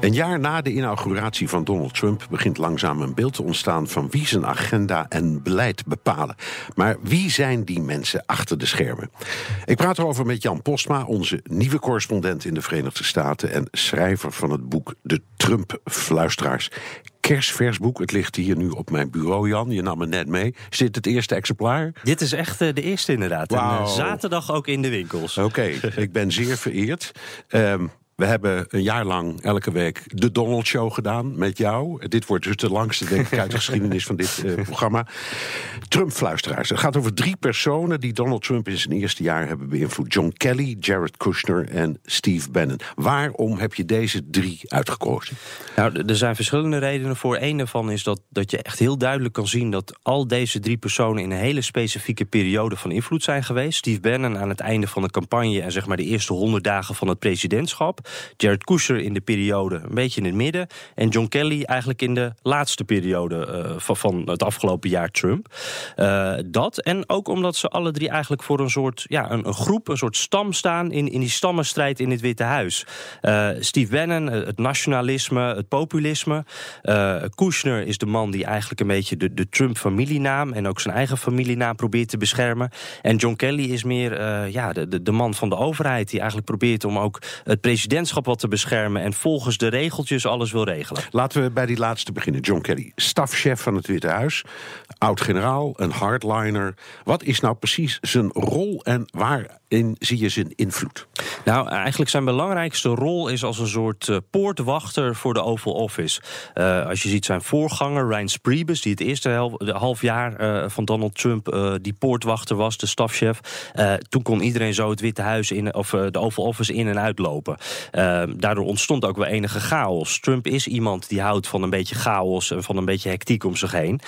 Een jaar na de inauguratie van Donald Trump begint langzaam een beeld te ontstaan van wie zijn agenda en beleid bepalen. Maar wie zijn die mensen achter de schermen? Ik praat erover met Jan Postma, onze nieuwe correspondent in de Verenigde Staten en schrijver van het boek De Trump-fluisteraars. Kerstvers boek. Het ligt hier nu op mijn bureau, Jan. Je nam het net mee. Is dit het eerste exemplaar? Dit is echt uh, de eerste inderdaad. En, uh, zaterdag ook in de winkels. Oké, ik ben zeer vereerd. Um, we hebben een jaar lang elke week de Donald Show gedaan met jou. Dit wordt dus de langste, denk ik, uit de geschiedenis van dit uh, programma. Trump-fluisteraars. Het gaat over drie personen die Donald Trump in zijn eerste jaar hebben beïnvloed: John Kelly, Jared Kushner en Steve Bannon. Waarom heb je deze drie uitgekozen? Nou, er zijn verschillende redenen voor. Eén daarvan is dat, dat je echt heel duidelijk kan zien dat al deze drie personen in een hele specifieke periode van invloed zijn geweest. Steve Bannon aan het einde van de campagne en zeg maar de eerste honderd dagen van het presidentschap. Jared Kushner in de periode een beetje in het midden. En John Kelly eigenlijk in de laatste periode uh, van, van, het afgelopen jaar Trump. Uh, dat en ook omdat ze alle drie eigenlijk voor een soort ja, een, groep, een soort stam staan in, in die stammenstrijd in het Witte Huis. Uh, Steve Bannon, het nationalisme, het populisme. Kushner is de man die eigenlijk een beetje de, de Trump-familienaam en ook zijn eigen familienaam probeert te beschermen. En John Kelly is meer ja, de, de, de man van de overheid die eigenlijk probeert om ook het presidentschap wat te beschermen en volgens de regeltjes alles wil regelen. Laten we bij die laatste beginnen. John Kelly, stafchef van het Witte Huis, oud-generaal, een hardliner. Wat is nou precies zijn rol en waarin zie je zijn invloed? Nou, eigenlijk zijn belangrijkste rol is als een soort uh, poortwachter voor de Oval Office. Uh, als je ziet zijn voorganger, Ryan Priebus, die het eerste half jaar uh, van Donald Trump die poortwachter was, de stafchef. toen kon iedereen zo het Witte Huis in, of de Oval Office in en uitlopen. Daardoor ontstond ook wel enige chaos. Trump is iemand die houdt van een beetje chaos en van een beetje hectiek om zich heen.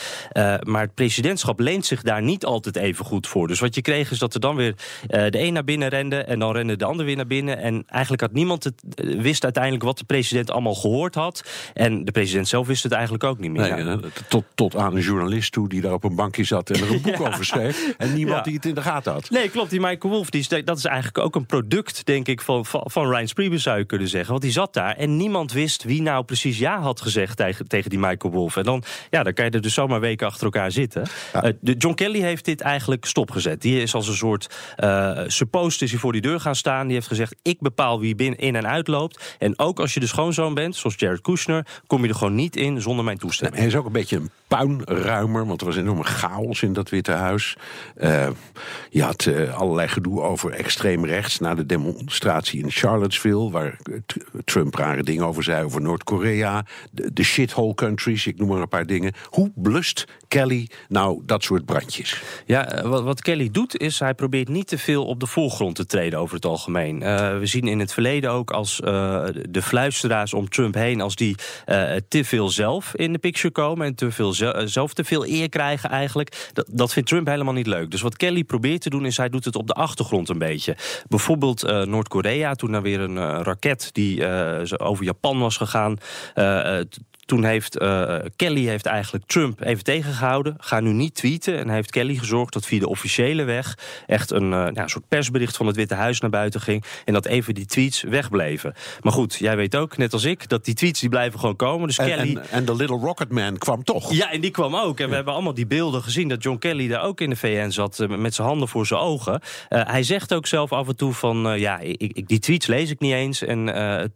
Maar het presidentschap leent zich daar niet altijd even goed voor. Dus wat je kreeg is dat er dan weer de een naar binnen rende en dan rende de ander weer naar binnen. En eigenlijk had niemand het wist uiteindelijk wat de president allemaal gehoord had. En de president zelf wist het eigenlijk ook niet meer. Nee, tot, tot aan een journalist toe die daar op een bankje zat en er een boek ja. over schreef. En niemand ja. die het in de gaten had. Nee, klopt. Die Michael Wolff, die is, dat is eigenlijk ook een product, denk ik, van, van, van Ryan zou je kunnen zeggen. Want die zat daar en niemand wist wie nou precies ja had gezegd tegen, tegen die Michael Wolff. En dan, ja, dan kan je er dus zomaar weken achter elkaar zitten. Uh, de John Kelly heeft dit eigenlijk stopgezet. Die is als een soort uh, supposed is hij voor die deur gaan staan. Die heeft gezegd, ik bepaal wie binnen in en uitloopt. En ook als je de schoonzoon bent, zoals Jared Kushner, kom je er gewoon niet in zonder mijn toestemming. Nee, hij is ook een beetje een puinruimer, want er was enorme chaos in dat Witte Huis. Uh, je had allerlei gedoe over extreem rechts na de demonstratie in Charlottesville, waar Trump rare dingen over zei, over Noord-Korea, de, shithole countries, ik noem maar een paar dingen. Hoe blust Kelly nou dat soort brandjes? Ja, wat, wat Kelly doet is, hij probeert niet te veel op de voorgrond te treden over het algemeen. We zien in het verleden ook als de fluisteraars om Trump heen, als die te veel zelf in de picture komen en te veel zelf te veel eer krijgen eigenlijk. Dat, dat vindt Trump helemaal niet leuk. Dus wat Kelly probeert te doen is, hij doet het op de achtergrond een beetje. Bijvoorbeeld Noord-Korea, toen er weer een raket die over Japan was gegaan. Toen heeft uh, Kelly heeft eigenlijk Trump even tegengehouden. Ga nu niet tweeten. En heeft Kelly gezorgd dat via de officiële weg echt een uh, ja, soort persbericht van het Witte Huis naar buiten ging. En dat even die tweets wegbleven. Maar goed, jij weet ook, net als ik, dat die tweets die blijven gewoon komen. Dus en, Kelly. En, de Little Rocket Man kwam toch? Ja, en die kwam ook. En ja. we hebben allemaal die beelden gezien dat John Kelly daar ook in de VN zat uh, met zijn handen voor zijn ogen. hij zegt ook zelf af en toe van ja, ik, ik, die tweets lees ik niet eens. En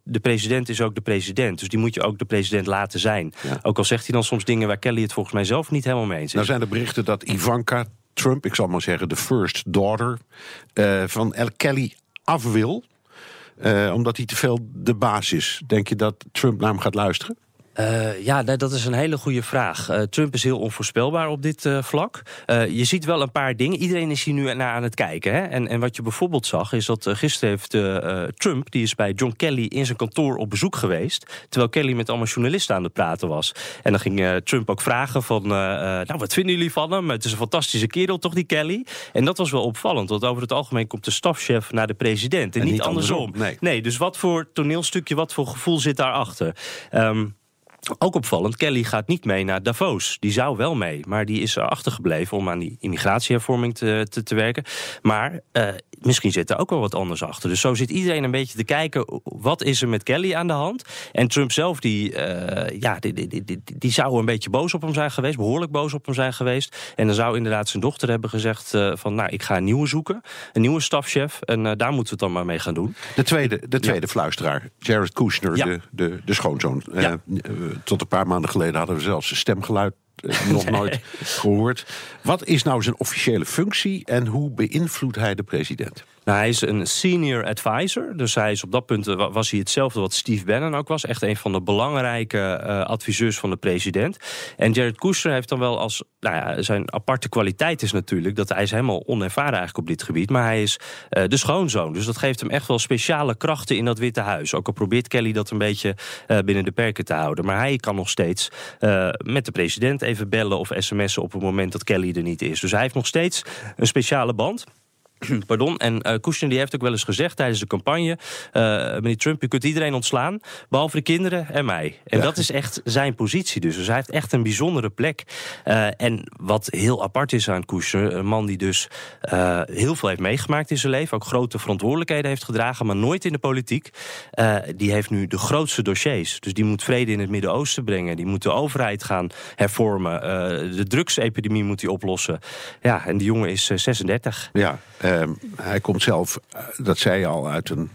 de president is ook de president. Dus die moet je ook de president laten zijn. Ja. Ook al zegt hij dan soms dingen waar Kelly het volgens mij zelf niet helemaal mee eens is. Nou zijn er berichten dat Ivanka Trump, ik zal maar zeggen de first daughter, uh, van El Kelly af wil. Uh, omdat hij te veel de baas is. Denk je dat Trump naar hem gaat luisteren? Uh, ja, dat is een hele goede vraag. Uh, Trump is heel onvoorspelbaar op dit uh, vlak. je ziet wel een paar dingen. Iedereen is hier nu naar aan het kijken. Hè? En, en wat je bijvoorbeeld zag, is dat gisteren heeft Trump... die is bij John Kelly in zijn kantoor op bezoek geweest... terwijl Kelly met allemaal journalisten aan het praten was. En dan ging Trump ook vragen van... nou, wat vinden jullie van hem? Het is een fantastische kerel, toch, die Kelly? En dat was wel opvallend, want over het algemeen komt de stafchef naar de president... en, niet, andersom. Nee. nee. dus wat voor toneelstukje, wat voor gevoel zit daarachter? Um, ook opvallend, Kelly gaat niet mee naar Davos. Die zou wel mee, maar die is er achtergebleven om aan die immigratiehervorming te, te, te werken. Maar uh, misschien zit er ook wel wat anders achter. Dus zo zit iedereen een beetje te kijken, wat is er met Kelly aan de hand? En Trump zelf, die, uh, ja, die, die, die, die, zou een beetje boos op hem zijn geweest, behoorlijk boos op hem zijn geweest. En dan zou inderdaad zijn dochter hebben gezegd uh, van, nou, ik ga een nieuwe zoeken. Een nieuwe stafchef, en daar moeten we het dan maar mee gaan doen. De tweede, de tweede fluisteraar, Jared Kushner, ja. de, de, de schoonzoon. Ja tot een paar maanden geleden hadden we zelfs een stemgeluid eh, nog nooit gehoord. Wat is nou zijn officiële functie en hoe beïnvloedt hij de president? Nou, hij is een senior advisor. Dus hij is op dat punt eh, was hij hetzelfde wat Steve Bannon ook was. Echt een van de belangrijke uh, adviseurs van de president. En Jared Kushner heeft dan wel als. Nou ja, zijn aparte kwaliteit is natuurlijk dat hij is helemaal onervaren eigenlijk op dit gebied. Maar hij is uh, de schoonzoon. Dus dat geeft hem echt wel speciale krachten in dat Witte Huis. Ook al probeert Kelly dat een beetje binnen de perken te houden. Maar hij kan nog steeds met de president even bellen of sms'en op het moment dat Kelly er niet is. Dus hij heeft nog steeds een speciale band. Pardon. En uh, Kushner die heeft ook wel eens gezegd tijdens de campagne... Uh, meneer Trump, u kunt iedereen ontslaan, behalve de kinderen en mij. En dat is echt zijn positie dus. Dus hij heeft echt een bijzondere plek. Uh, en wat heel apart is aan Kushner... een man die dus heel veel heeft meegemaakt in zijn leven... ook grote verantwoordelijkheden heeft gedragen, maar nooit in de politiek. die heeft nu de grootste dossiers. Dus die moet vrede in het Midden-Oosten brengen. Die moet de overheid gaan hervormen. de drugsepidemie moet hij oplossen. Ja, en die jongen is 36. Ja, Ehm, hij komt zelf, eh, dat zei je al, uit een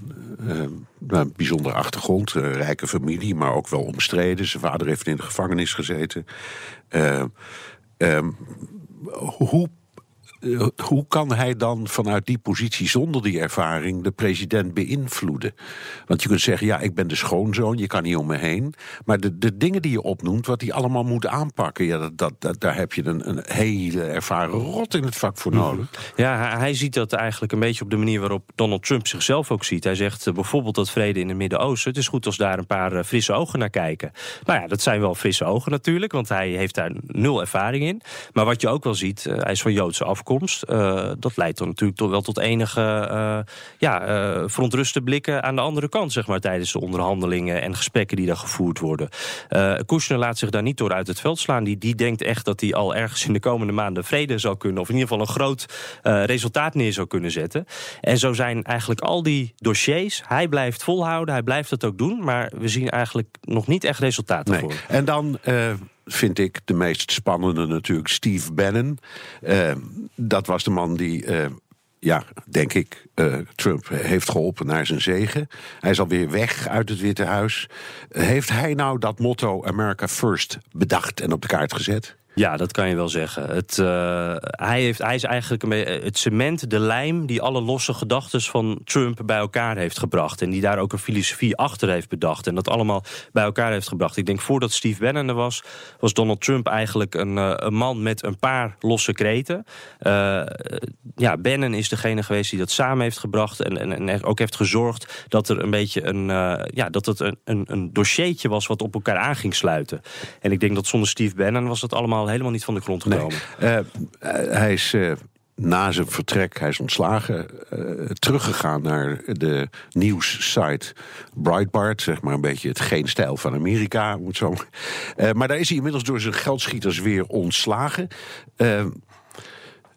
uh, bijzondere achtergrond. Uh, rijke familie, maar ook wel omstreden. Zijn vader heeft in de gevangenis gezeten. Ehm, hoe eh, hoe kan hij dan vanuit die positie zonder die ervaring de president beïnvloeden? Want je kunt zeggen, ja, ik ben de schoonzoon, je kan niet om me heen. Maar de, de dingen die je opnoemt, wat hij allemaal moet aanpakken, ja, dat, dat, daar heb je een, een hele ervaren rot in het vak voor mhm. nodig. Ja, hij ziet dat eigenlijk een beetje op de manier waarop Donald Trump zichzelf ook ziet. Hij zegt uh, bijvoorbeeld dat vrede in het Midden-Oosten, het is goed als daar een paar uh, frisse ogen naar kijken. Nou ja, dat zijn wel frisse ogen natuurlijk, want hij heeft daar nul ervaring in. Maar wat je ook wel ziet, hij is van Joodse afkomst. Uh, dat leidt dan natuurlijk toch wel tot enige uh, ja, uh, verontruste blikken aan de andere kant, zeg maar, tijdens de onderhandelingen en gesprekken die daar gevoerd worden. Kushner laat zich daar niet door uit het veld slaan. Die, die denkt echt dat hij al ergens in de komende maanden vrede zou kunnen, of in ieder geval een groot resultaat neer zou kunnen zetten. En zo zijn eigenlijk al die dossiers, hij blijft volhouden, hij blijft het ook doen, maar we zien eigenlijk nog niet echt resultaten nee. voor. En dan vind ik de meest spannende natuurlijk Steve Bannon. Uh, dat was de man die. Uh, ja, denk ik, uh, Trump heeft geholpen naar zijn zegen. Hij is alweer weg uit het Witte Huis. heeft hij nou dat motto America First bedacht en op de kaart gezet? Ja, dat kan je wel zeggen. Het, uh, hij, heeft, hij is eigenlijk het cement, de lijm die alle losse gedachten van Trump bij elkaar heeft gebracht. En die daar ook een filosofie achter heeft bedacht. En dat allemaal bij elkaar heeft gebracht. Ik denk voordat Steve Bannon er was, was Donald Trump eigenlijk een, uh, een man met een paar losse kreten. Uh, ja, Bannon is degene geweest die dat samen heeft gebracht. En, en, en ook heeft gezorgd dat er een beetje een, ja, dat het een, een, een dossiertje was wat op elkaar aan ging sluiten. En ik denk dat zonder Steve Bannon was dat allemaal helemaal niet van de grond gekomen. Nee. Uh, hij is uh, na zijn vertrek, hij is ontslagen, uh, teruggegaan naar de nieuwssite Breitbart. Zeg maar een beetje het geen stijl van Amerika. Moet zo. maar daar is hij inmiddels door zijn geldschieters weer ontslagen.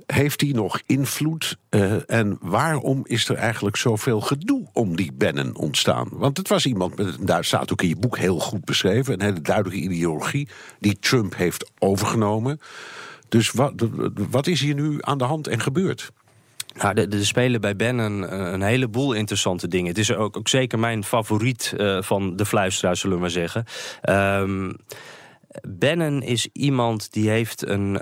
Heeft hij nog invloed? Uh, en waarom is er eigenlijk zoveel gedoe om die Bannon ontstaan? Want het was iemand, met, daar staat ook in je boek heel goed beschreven, een hele duidelijke ideologie die Trump heeft overgenomen. Dus wat, wat is hier nu aan de hand en gebeurd? Nou, er spelen bij Bannon eh, een heleboel interessante dingen. Het is ook, ook zeker mijn favoriet uh, van de fluisteraars, zullen we maar zeggen. Um, Bannon is iemand die heeft een, uh,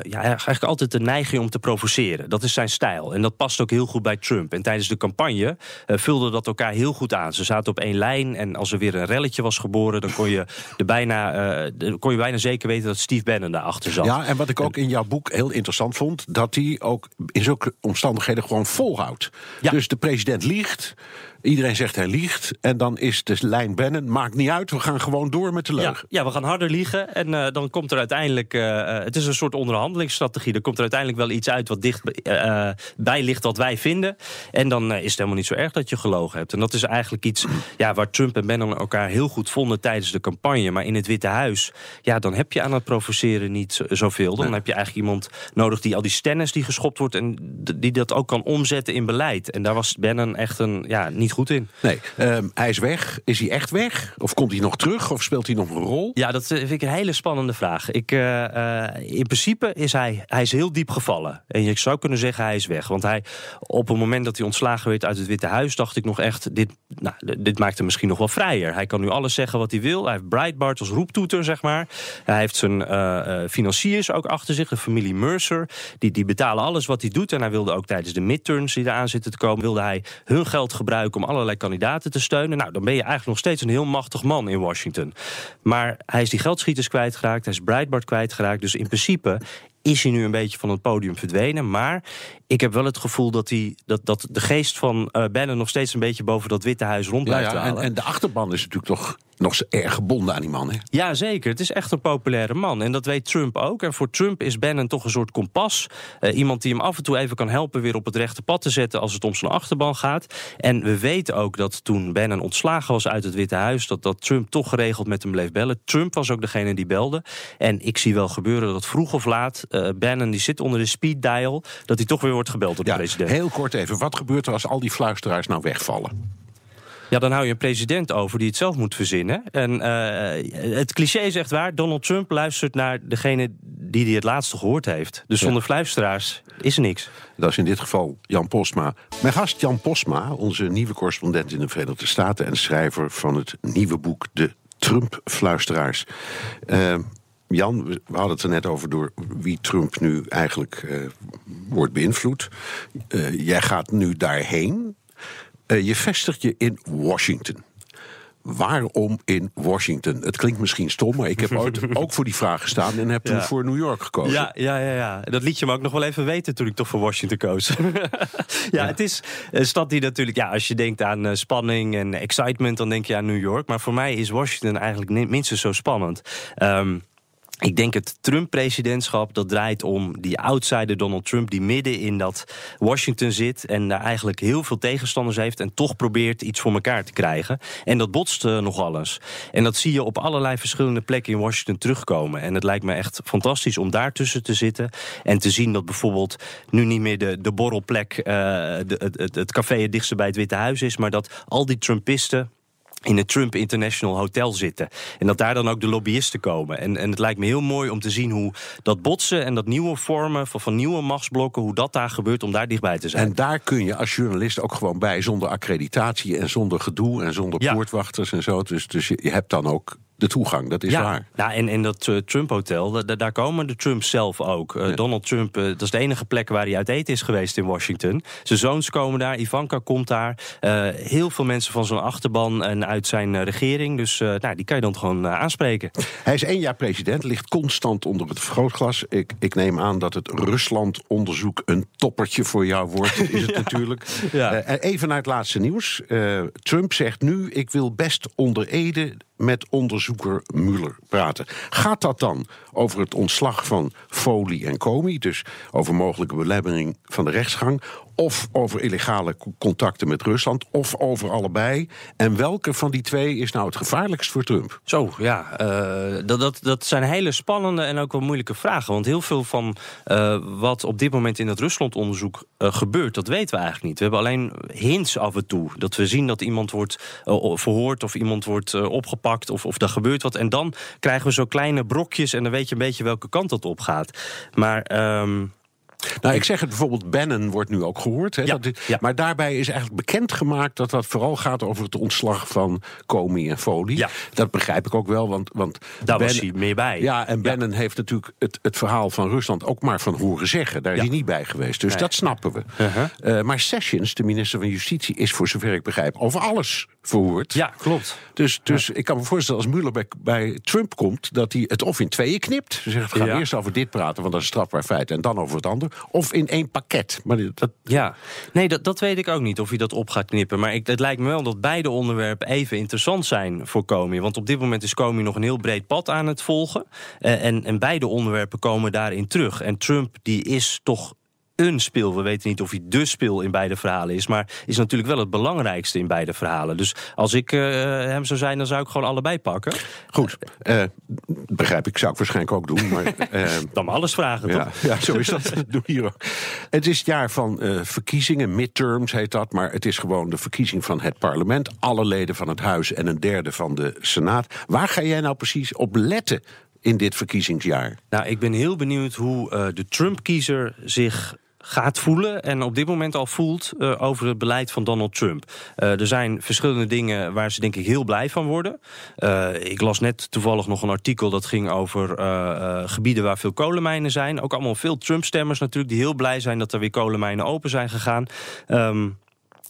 ja, eigenlijk altijd de neiging om te provoceren. Dat is zijn stijl. En dat past ook heel goed bij Trump. En tijdens de campagne vulde dat elkaar heel goed aan. Ze zaten op één lijn en als er weer een relletje was geboren, dan kon je, er bijna, kon je bijna zeker weten dat Steve Bannon daarachter zat. Ja, en wat ik ook in jouw boek heel interessant vond, dat hij ook in zulke omstandigheden gewoon volhoudt. Ja. Dus de president liegt. Iedereen zegt hij liegt. En dan is de lijn Bannon, maakt niet uit, we gaan gewoon door met de leugen. Ja, ja we gaan harder liegen. En uh, dan komt er uiteindelijk, uh, het is een soort onderhandelingsstrategie. Er komt er uiteindelijk wel iets uit wat dicht uh, bij ligt wat wij vinden. En dan is het helemaal niet zo erg dat je gelogen hebt. En dat is eigenlijk iets ja, waar Trump en Bannon elkaar heel goed vonden tijdens de campagne. Maar in het Witte Huis, ja, dan heb je aan het provoceren niet zoveel. Dan heb je eigenlijk iemand nodig die al die stennis die geschopt wordt... en die dat ook kan omzetten in beleid. En daar was Bannon echt een, ja, niet goed in. Nee, um, hij is weg. Is hij echt weg? Of komt hij nog terug? Of speelt hij nog een rol? Ja, dat vind ik een hele spannende vraag. Ik, uh, uh, in principe is hij, hij is heel diep gevallen. En je zou kunnen zeggen hij is weg. Want hij, op het moment dat hij ontslagen werd uit het Witte Huis... dacht ik nog echt, dit, nou, dit maakt hem misschien nog wel vrijer. Hij kan nu alles zeggen wat hij wil. Hij heeft Breitbart als roeptoeter, zeg maar. Hij heeft zijn uh, financiers ook achter zich, de familie Mercer. Die, die betalen alles wat hij doet. En hij wilde ook tijdens de midterms die eraan zitten te komen... wilde hij hun geld gebruiken om allerlei kandidaten te steunen. Nou, dan ben je eigenlijk nog steeds een heel machtig man in Washington. Maar hij is die geldschieters kwijtgeraakt, hij is Breitbart kwijtgeraakt. Dus in principe is hij nu een beetje van het podium verdwenen. Maar ik heb wel het gevoel dat, hij, dat, dat de geest van uh, Bannon nog steeds een beetje boven dat Witte Huis rond blijft ja, ja, en, en, de achterban is natuurlijk toch nog erg gebonden aan die man. Hè? Ja, zeker. Het is echt een populaire man. En dat weet Trump ook. En voor Trump is Bannon toch een soort kompas. Uh, iemand die hem af en toe even kan helpen weer op het rechte pad te zetten als het om zijn achterban gaat. En we weten ook dat toen Bannon ontslagen was uit het Witte Huis, dat, dat Trump toch geregeld met hem bleef bellen. Trump was ook degene die belde. En ik zie wel gebeuren dat vroeg of laat uh, Bannon die zit onder de speed dial, dat hij toch weer wordt gebeld door de president. Heel kort even, wat gebeurt er als al die fluisteraars nou wegvallen? Ja, dan hou je een president over die het zelf moet verzinnen. En uh, het cliché is echt waar. Donald Trump luistert naar degene die hij het laatste gehoord heeft. Dus zonder ja. fluisteraars is er niks. Dat is in dit geval Jan Posma. Mijn gast Jan Posma, onze nieuwe correspondent in de Verenigde Staten... en schrijver van het nieuwe boek De Trump-fluisteraars. Uh, Jan, we hadden het er net over door wie Trump nu eigenlijk uh, wordt beïnvloed. Jij gaat nu daarheen. Uh, je vestigt je in Washington. Waarom in Washington? Het klinkt misschien stom, maar ik heb ooit ook voor die vraag gestaan en heb toen voor New York gekozen. Ja, ja, ja, ja. Dat liet je me ook nog wel even weten toen ik toch voor Washington koos. ja, ja, het is een stad die natuurlijk, ja, als je denkt aan uh, spanning en excitement, dan denk je aan New York. Maar voor mij is Washington eigenlijk minstens zo spannend. Um, ik denk het Trump-presidentschap dat draait om die outsider Donald Trump... die midden in dat Washington zit en daar eigenlijk heel veel tegenstanders heeft... en toch probeert iets voor elkaar te krijgen. En dat botst uh, nog alles. En dat zie je op allerlei verschillende plekken in Washington terugkomen. En het lijkt me echt fantastisch om daartussen te zitten... en te zien dat bijvoorbeeld nu niet meer de, de borrelplek... Uh, de, het, het café het dichtste bij het Witte Huis is... maar dat al die Trumpisten in het Trump International Hotel zitten. En dat daar dan ook de lobbyisten komen. En, en het lijkt me heel mooi om te zien hoe dat botsen en dat nieuwe vormen van, van nieuwe machtsblokken, hoe dat daar gebeurt om daar dichtbij te zijn. En daar kun je als journalist ook gewoon bij, zonder accreditatie en zonder gedoe en zonder ja. poortwachters en zo. Dus, dus je, je hebt dan ook de toegang, dat is ja, waar. Ja, en in dat uh, Trump-hotel, daar komen de Trumps zelf ook. Uh, ja. Donald Trump, uh, dat is de enige plek waar hij uit eten is geweest in Washington. Zijn zoons komen daar, Ivanka komt daar. heel veel mensen van zijn achterban en uit zijn regering. Dus nou, die kan je dan gewoon aanspreken. Hij is één jaar president, ligt constant onder het vergrootglas. Ik, ik neem aan dat het Rusland-onderzoek een toppertje voor jou wordt, is het ja. natuurlijk. Ja. even naar het laatste nieuws. Trump zegt nu, ik wil best onder Ede met onderzoeker Mueller praten. Gaat dat dan over het ontslag van Foley en Comey, dus over mogelijke belemmering van de rechtsgang, of over illegale contacten met Rusland, of over allebei? En welke van die twee is nou het gevaarlijkst voor Trump? Zo, ja, uh, dat, dat, dat zijn hele spannende en ook wel moeilijke vragen. Want heel veel van uh, wat op dit moment in het Rusland-onderzoek uh, gebeurt, dat weten we eigenlijk niet. We hebben alleen hints af en toe. Dat we zien dat iemand wordt verhoord of iemand wordt opgepakt of, of er gebeurt wat. En dan krijgen we zo kleine brokjes en dan weet je een beetje welke kant dat op gaat. Maar. Um, Nou, ik zeg het bijvoorbeeld, Bannon wordt nu ook gehoord. Hè, Ja, dat is- ja. Maar daarbij is eigenlijk bekendgemaakt dat dat vooral gaat over het ontslag van Comey en Foley. Ja. Dat begrijp ik ook wel, want. want Daar was Bannon- hij meer bij. Ja, en Bannon heeft natuurlijk het, het verhaal van Rusland ook maar van horen zeggen. Daar is hij niet bij geweest. Dus Nee. dat snappen we. Uh-huh. Eh, maar Sessions, de minister van Justitie, is voor zover ik begrijp over alles verhoord. Ja, klopt. Dus, dus ik kan me voorstellen als Mueller bij, bij Trump komt, dat hij het of in tweeën knipt. Ze zegt, we gaan Ja. eerst over dit praten, want dat is een strafbaar feit. En dan over het ander. Of in één pakket. Maar dat, Ja, nee, dat, dat weet ik ook niet of hij dat op gaat knippen. Maar ik, het lijkt me wel dat beide onderwerpen even interessant zijn voor Comey. Want op dit moment is Comey nog een heel breed pad aan het volgen. Eh, en, en beide onderwerpen komen daarin terug. En Trump die is toch een speel. We weten niet of hij de speel in beide verhalen is. Maar is natuurlijk wel het belangrijkste in beide verhalen. Dus als ik eh, hem zou zijn, dan zou ik gewoon allebei pakken. goed, eh, begrijp ik, zou ik waarschijnlijk ook doen. Maar, eh, Dan alles vragen, Ja, toch? ja, zo is dat. Doe hier ook. Het is het jaar van verkiezingen, midterms heet dat. Maar het is gewoon de verkiezing van het parlement. Alle leden van het huis en een derde van de senaat. Waar ga jij nou precies op letten in dit verkiezingsjaar? Nou, ik ben heel benieuwd hoe de Trump-kiezer zich gaat voelen en op dit moment al voelt eh, over het beleid van Donald Trump. Eh, er zijn verschillende dingen waar ze denk ik heel blij van worden. Eh, ik las net toevallig nog een artikel dat ging over gebieden waar veel kolenmijnen zijn. Ook allemaal veel Trump-stemmers natuurlijk die heel blij zijn dat er weer kolenmijnen open zijn gegaan. Ehm,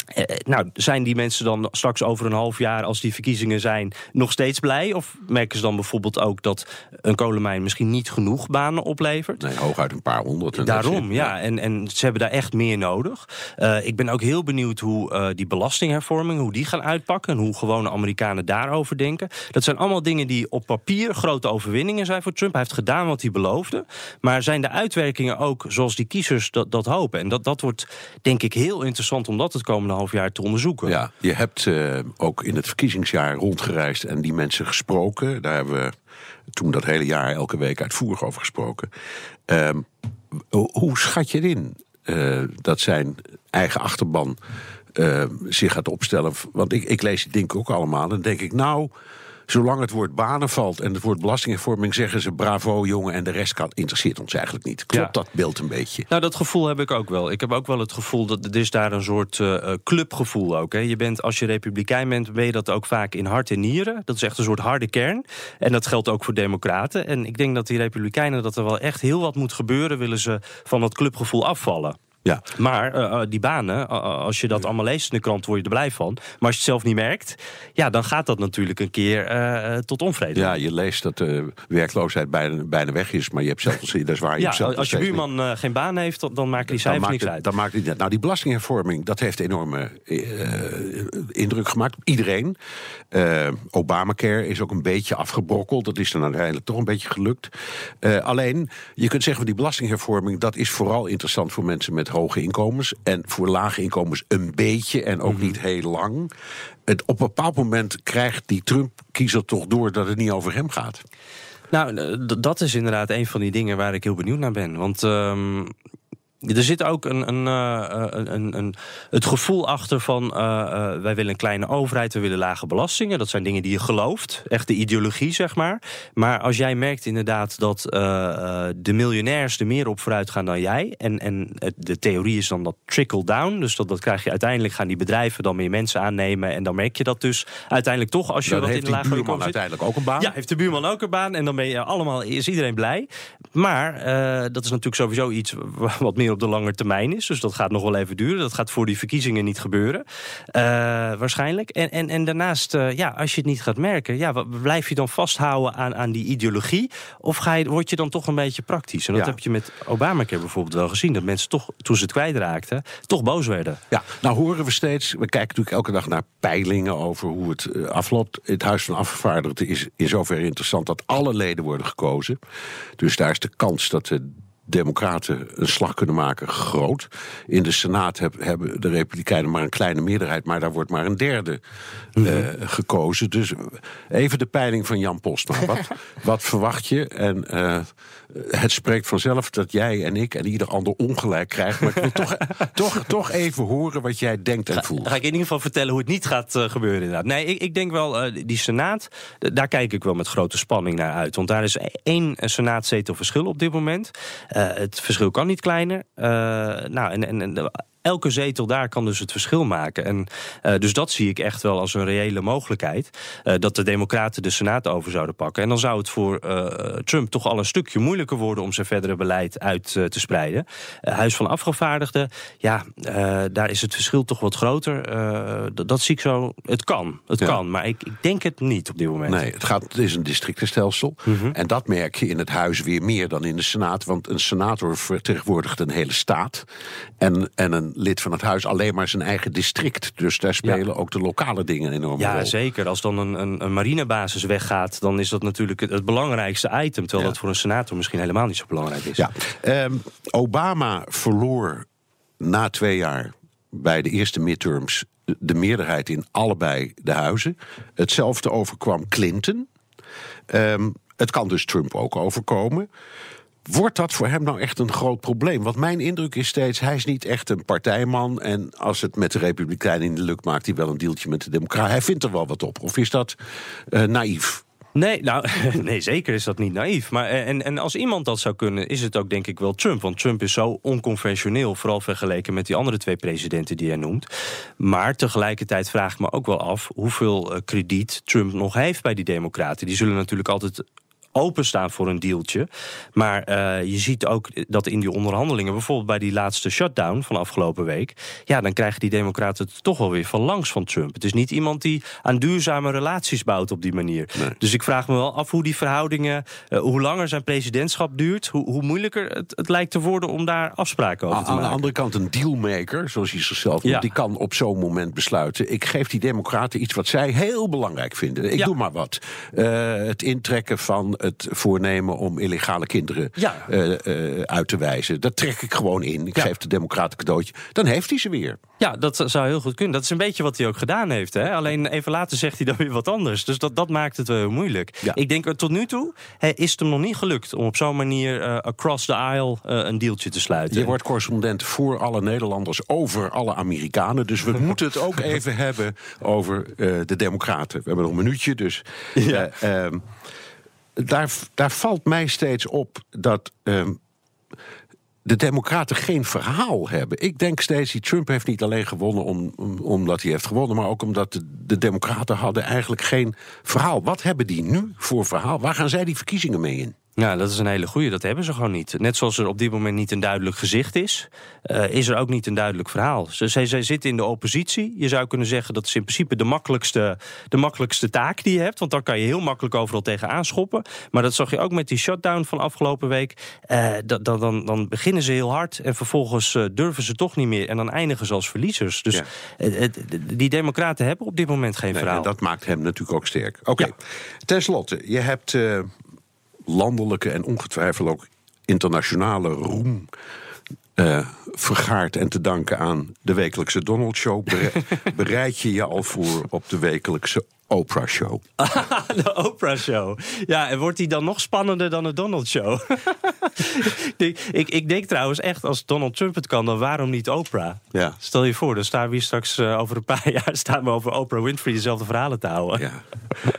eh, nou, zijn die mensen dan straks over een half jaar, als die verkiezingen zijn, nog steeds blij? Of merken ze dan bijvoorbeeld ook dat een kolenmijn misschien niet genoeg banen oplevert? Nee, hooguit een paar honderd. en Daarom, ja. En, en ze hebben daar echt meer nodig. Eh, ik ben ook heel benieuwd hoe eh, die belastinghervorming, hoe die gaan uitpakken en hoe gewone Amerikanen daarover denken. Dat zijn allemaal dingen die op papier grote overwinningen zijn voor Trump. Hij heeft gedaan wat hij beloofde. Maar zijn de uitwerkingen ook zoals die kiezers dat, dat hopen? En dat, dat wordt denk ik heel interessant om dat het komende half jaar te onderzoeken. Ja, je hebt eh, ook in het verkiezingsjaar rondgereisd en die mensen gesproken. Daar hebben we toen dat hele jaar elke week uitvoerig over gesproken. Ehm, ho- hoe schat je in eh, dat zijn eigen achterban eh, zich gaat opstellen? Want ik, ik lees die dingen ook allemaal en denk ik, nou, zolang het woord banen valt en het woord belastinghervorming, zeggen ze bravo jongen en de rest kan, interesseert ons eigenlijk niet. Klopt Ja. dat beeld een beetje? Nou, dat gevoel heb ik ook wel. Ik heb ook wel het gevoel dat er is daar een soort eh, eh, clubgevoel ook. Hè. Je bent, als je republikein bent, ben je dat ook vaak in hart en nieren. Dat is echt een soort harde kern. En dat geldt ook voor democraten. En ik denk dat die republikeinen, dat er wel echt heel wat moet gebeuren... willen ze van dat clubgevoel afvallen. Ja. Maar eh, eh, die banen, eh, als je dat allemaal leest in de krant, word je er blij van. Maar als je het zelf niet merkt, ja, dan gaat dat natuurlijk een keer tot onvrede. Ja, je leest dat de werkloosheid bijna, bijna weg is, maar je hebt zelf, dat is waar. Je Ja, zelf als je buurman geen baan heeft, dan, dan maken die cijfers maakt niks het, uit. Dan maakt uit. Nou, die belastinghervorming, dat heeft enorme indruk gemaakt iedereen. Obamacare is ook een beetje afgebrokkeld. Dat is dan uiteindelijk toch een beetje gelukt. Alleen, je kunt zeggen van die belastinghervorming... dat is vooral interessant voor mensen met hoge inkomens... en voor lage inkomens een beetje en ook niet heel lang. Het, op een bepaald moment krijgt die Trump-kiezer toch door... dat het niet over hem gaat. Nou, dat is inderdaad een van die dingen waar ik heel benieuwd naar ben. Want ehm, er zit ook een, een, eh, een, een, een, het gevoel achter van... eh, eh, wij willen een kleine overheid, we willen lage belastingen. Dat zijn dingen die je gelooft, echt de ideologie, zeg maar. Maar als jij merkt inderdaad dat eh, eh, de miljonairs er meer op vooruit gaan dan jij... en, en de theorie is dan dat trickle-down... dus dat, dat krijg je uiteindelijk, gaan die bedrijven dan meer mensen aannemen... en dan merk je dat dus uiteindelijk toch als je Dan wat heeft in de lage buurman zit... uiteindelijk ook een baan. Ja, heeft de buurman ook een baan en dan ben je allemaal, is iedereen blij. Maar eh, dat is natuurlijk sowieso iets wa- wat meer op de lange termijn is. Dus dat gaat nog wel even duren. Dat gaat voor die verkiezingen niet gebeuren. eh, waarschijnlijk. En, en, en daarnaast, eh, ja, als je het niet gaat merken, ja, blijf je dan vasthouden aan, aan die ideologie? Of ga je, word je dan toch een beetje praktisch? En dat Ja. heb je met Obamacare bijvoorbeeld wel gezien. Dat mensen toch, toen ze het kwijtraakten, toch boos werden. Ja, nou horen we steeds, we kijken natuurlijk elke dag naar peilingen over hoe het eh, afloopt. Het Huis van Afgevaardigden is in zoverre interessant dat alle leden worden gekozen. Dus daar is de kans dat de Democraten een slag kunnen maken groot. In de Senaat heb- hebben de Republikeinen maar een kleine meerderheid, maar daar wordt maar een derde eh, gekozen. Dus even de peiling van Jan Postma. Wat, wat verwacht je? En eh, het spreekt vanzelf dat jij en ik en ieder ander ongelijk krijgen. Maar ik wil toch, toch, toch even horen wat jij denkt en voelt. Ga ik in ieder geval vertellen hoe het niet gaat eh, gebeuren inderdaad. Nee, ik, ik denk wel, eh, die Senaat, daar kijk ik wel met grote spanning naar uit. Want daar is één eh, Senaatzetel verschil op dit moment. Eh, het verschil kan niet kleiner. nou, en, en, en elke zetel daar kan dus het verschil maken. En uh, dus dat zie ik echt wel als een reële mogelijkheid. Uh, dat de Democraten de Senaat over zouden pakken. En dan zou het voor uh, Trump toch al een stukje moeilijker worden om zijn verdere beleid uit te spreiden. Huis van Afgevaardigden, ja, daar is het verschil toch wat groter. Dat, dat, zie ik zo. Het kan, het ja. kan, maar ik, ik, denk het niet op dit moment. Nee, het, gaat, het is een districtenstelsel. Mm -hmm. En dat merk je in het huis weer meer dan in de Senaat. Want een senator vertegenwoordigt een hele staat. En, en een lid van het huis alleen maar zijn eigen district. Dus daar spelen ja. ook de lokale dingen enorm ja, rol. Ja, zeker. Als dan een, een, een, marinebasis weggaat, dan is dat natuurlijk het, het belangrijkste item. Terwijl ja. dat voor een senator misschien helemaal niet zo belangrijk is. Ja. Um, Obama verloor na twee jaar bij de eerste midterms de meerderheid in allebei de huizen. Hetzelfde overkwam Clinton. Um, het kan dus Trump ook overkomen. Wordt dat voor hem nou echt een groot probleem? Want mijn indruk is steeds, hij is niet echt een partijman. En als het met de Republikeinen in de lukt, maakt hij wel een deeltje met de Democraten. Hij vindt er wel wat op. Of is dat uh, naïef? Nee, nou, nee, zeker is dat niet naïef. Maar, en, en als iemand dat zou kunnen, is het ook denk ik wel Trump. Want Trump is zo onconventioneel, vooral vergeleken met die andere twee presidenten die hij noemt. Maar tegelijkertijd vraag ik me ook wel af hoeveel uh, krediet Trump nog heeft bij die Democraten. Die zullen natuurlijk altijd openstaan voor een dealtje. Maar uh, je ziet ook dat in die onderhandelingen, bijvoorbeeld bij die laatste shutdown van afgelopen week, ja, dan krijgen die Democraten het toch wel weer van langs van Trump. Het is niet iemand die aan duurzame relaties bouwt op die manier. Nee. Dus ik vraag me wel af hoe die verhoudingen, uh, hoe langer zijn presidentschap duurt, hoe, hoe moeilijker het, het, lijkt te worden om daar afspraken over aan, te maken. Aan de andere kant, een dealmaker, zoals hij zichzelf noemt, ja. die kan op zo'n moment besluiten: ik geef die Democraten iets wat zij heel belangrijk vinden. Ik ja. doe maar wat. Uh, het intrekken van het voornemen om illegale kinderen ja. uh, uh, uit te wijzen. Dat trek ik gewoon in. Ik Ja. geef de democraten een cadeautje. Dan heeft hij ze weer. Ja, dat zou heel goed kunnen. Dat is een beetje wat hij ook gedaan heeft. Hè? Alleen even later zegt hij dan weer wat anders. Dus dat, dat maakt het wel heel moeilijk. Ja. Ik denk er tot nu toe hè, is het hem nog niet gelukt om op zo'n manier uh, across the aisle een dealtje te sluiten. Je wordt correspondent voor alle Nederlanders over alle Amerikanen. Dus we moeten het ook even hebben over de Democraten. We hebben nog een minuutje, dus. Ja. Um, daar, daar valt mij steeds op dat. Um, de Democraten geen verhaal hebben. Ik denk steeds, die Trump heeft niet alleen gewonnen om, omdat hij heeft gewonnen, maar ook omdat de, de Democraten hadden eigenlijk geen verhaal. Wat hebben die nu voor verhaal? Waar gaan zij die verkiezingen mee in? Ja, dat is een hele goeie. Dat hebben ze gewoon niet. Net zoals er op dit moment niet een duidelijk gezicht is, uh, is er ook niet een duidelijk verhaal. Ze, zij, zij zitten in de oppositie. Je zou kunnen zeggen dat is in principe de makkelijkste, de makkelijkste taak die je hebt. Want dan kan je heel makkelijk overal tegen aanschoppen. Maar dat zag je ook met die shutdown van afgelopen week. Uh, dan, dan, dan beginnen ze heel hard en vervolgens uh, durven ze toch niet meer. En dan eindigen ze als verliezers. Dus ja. die democraten hebben op dit moment geen nee, verhaal. En dat maakt hem natuurlijk ook sterk. Oké, okay. ja. ten slotte, je hebt landelijke en ongetwijfeld ook internationale roem uh, vergaard en te danken aan de wekelijkse Donald Show. Bereid je je al voor op de wekelijkse Oprah Show? de Oprah Show. Ja, en wordt die dan nog spannender dan de Donald Show? ik, ik, ik, denk trouwens echt, als Donald Trump het kan, dan waarom niet Oprah? Ja. Stel je voor, dan staan we hier straks uh, over een paar jaar staan we over Oprah Winfrey dezelfde verhalen te houden. Ja.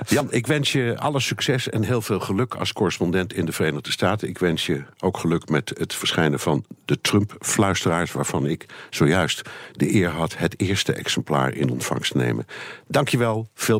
Jan, ik wens je alle succes en heel veel geluk als correspondent in de Verenigde Staten. Ik wens je ook geluk met het verschijnen van de Trump-fluisteraars, waarvan ik zojuist de eer had het eerste exemplaar in ontvangst te nemen. Dankjewel, veel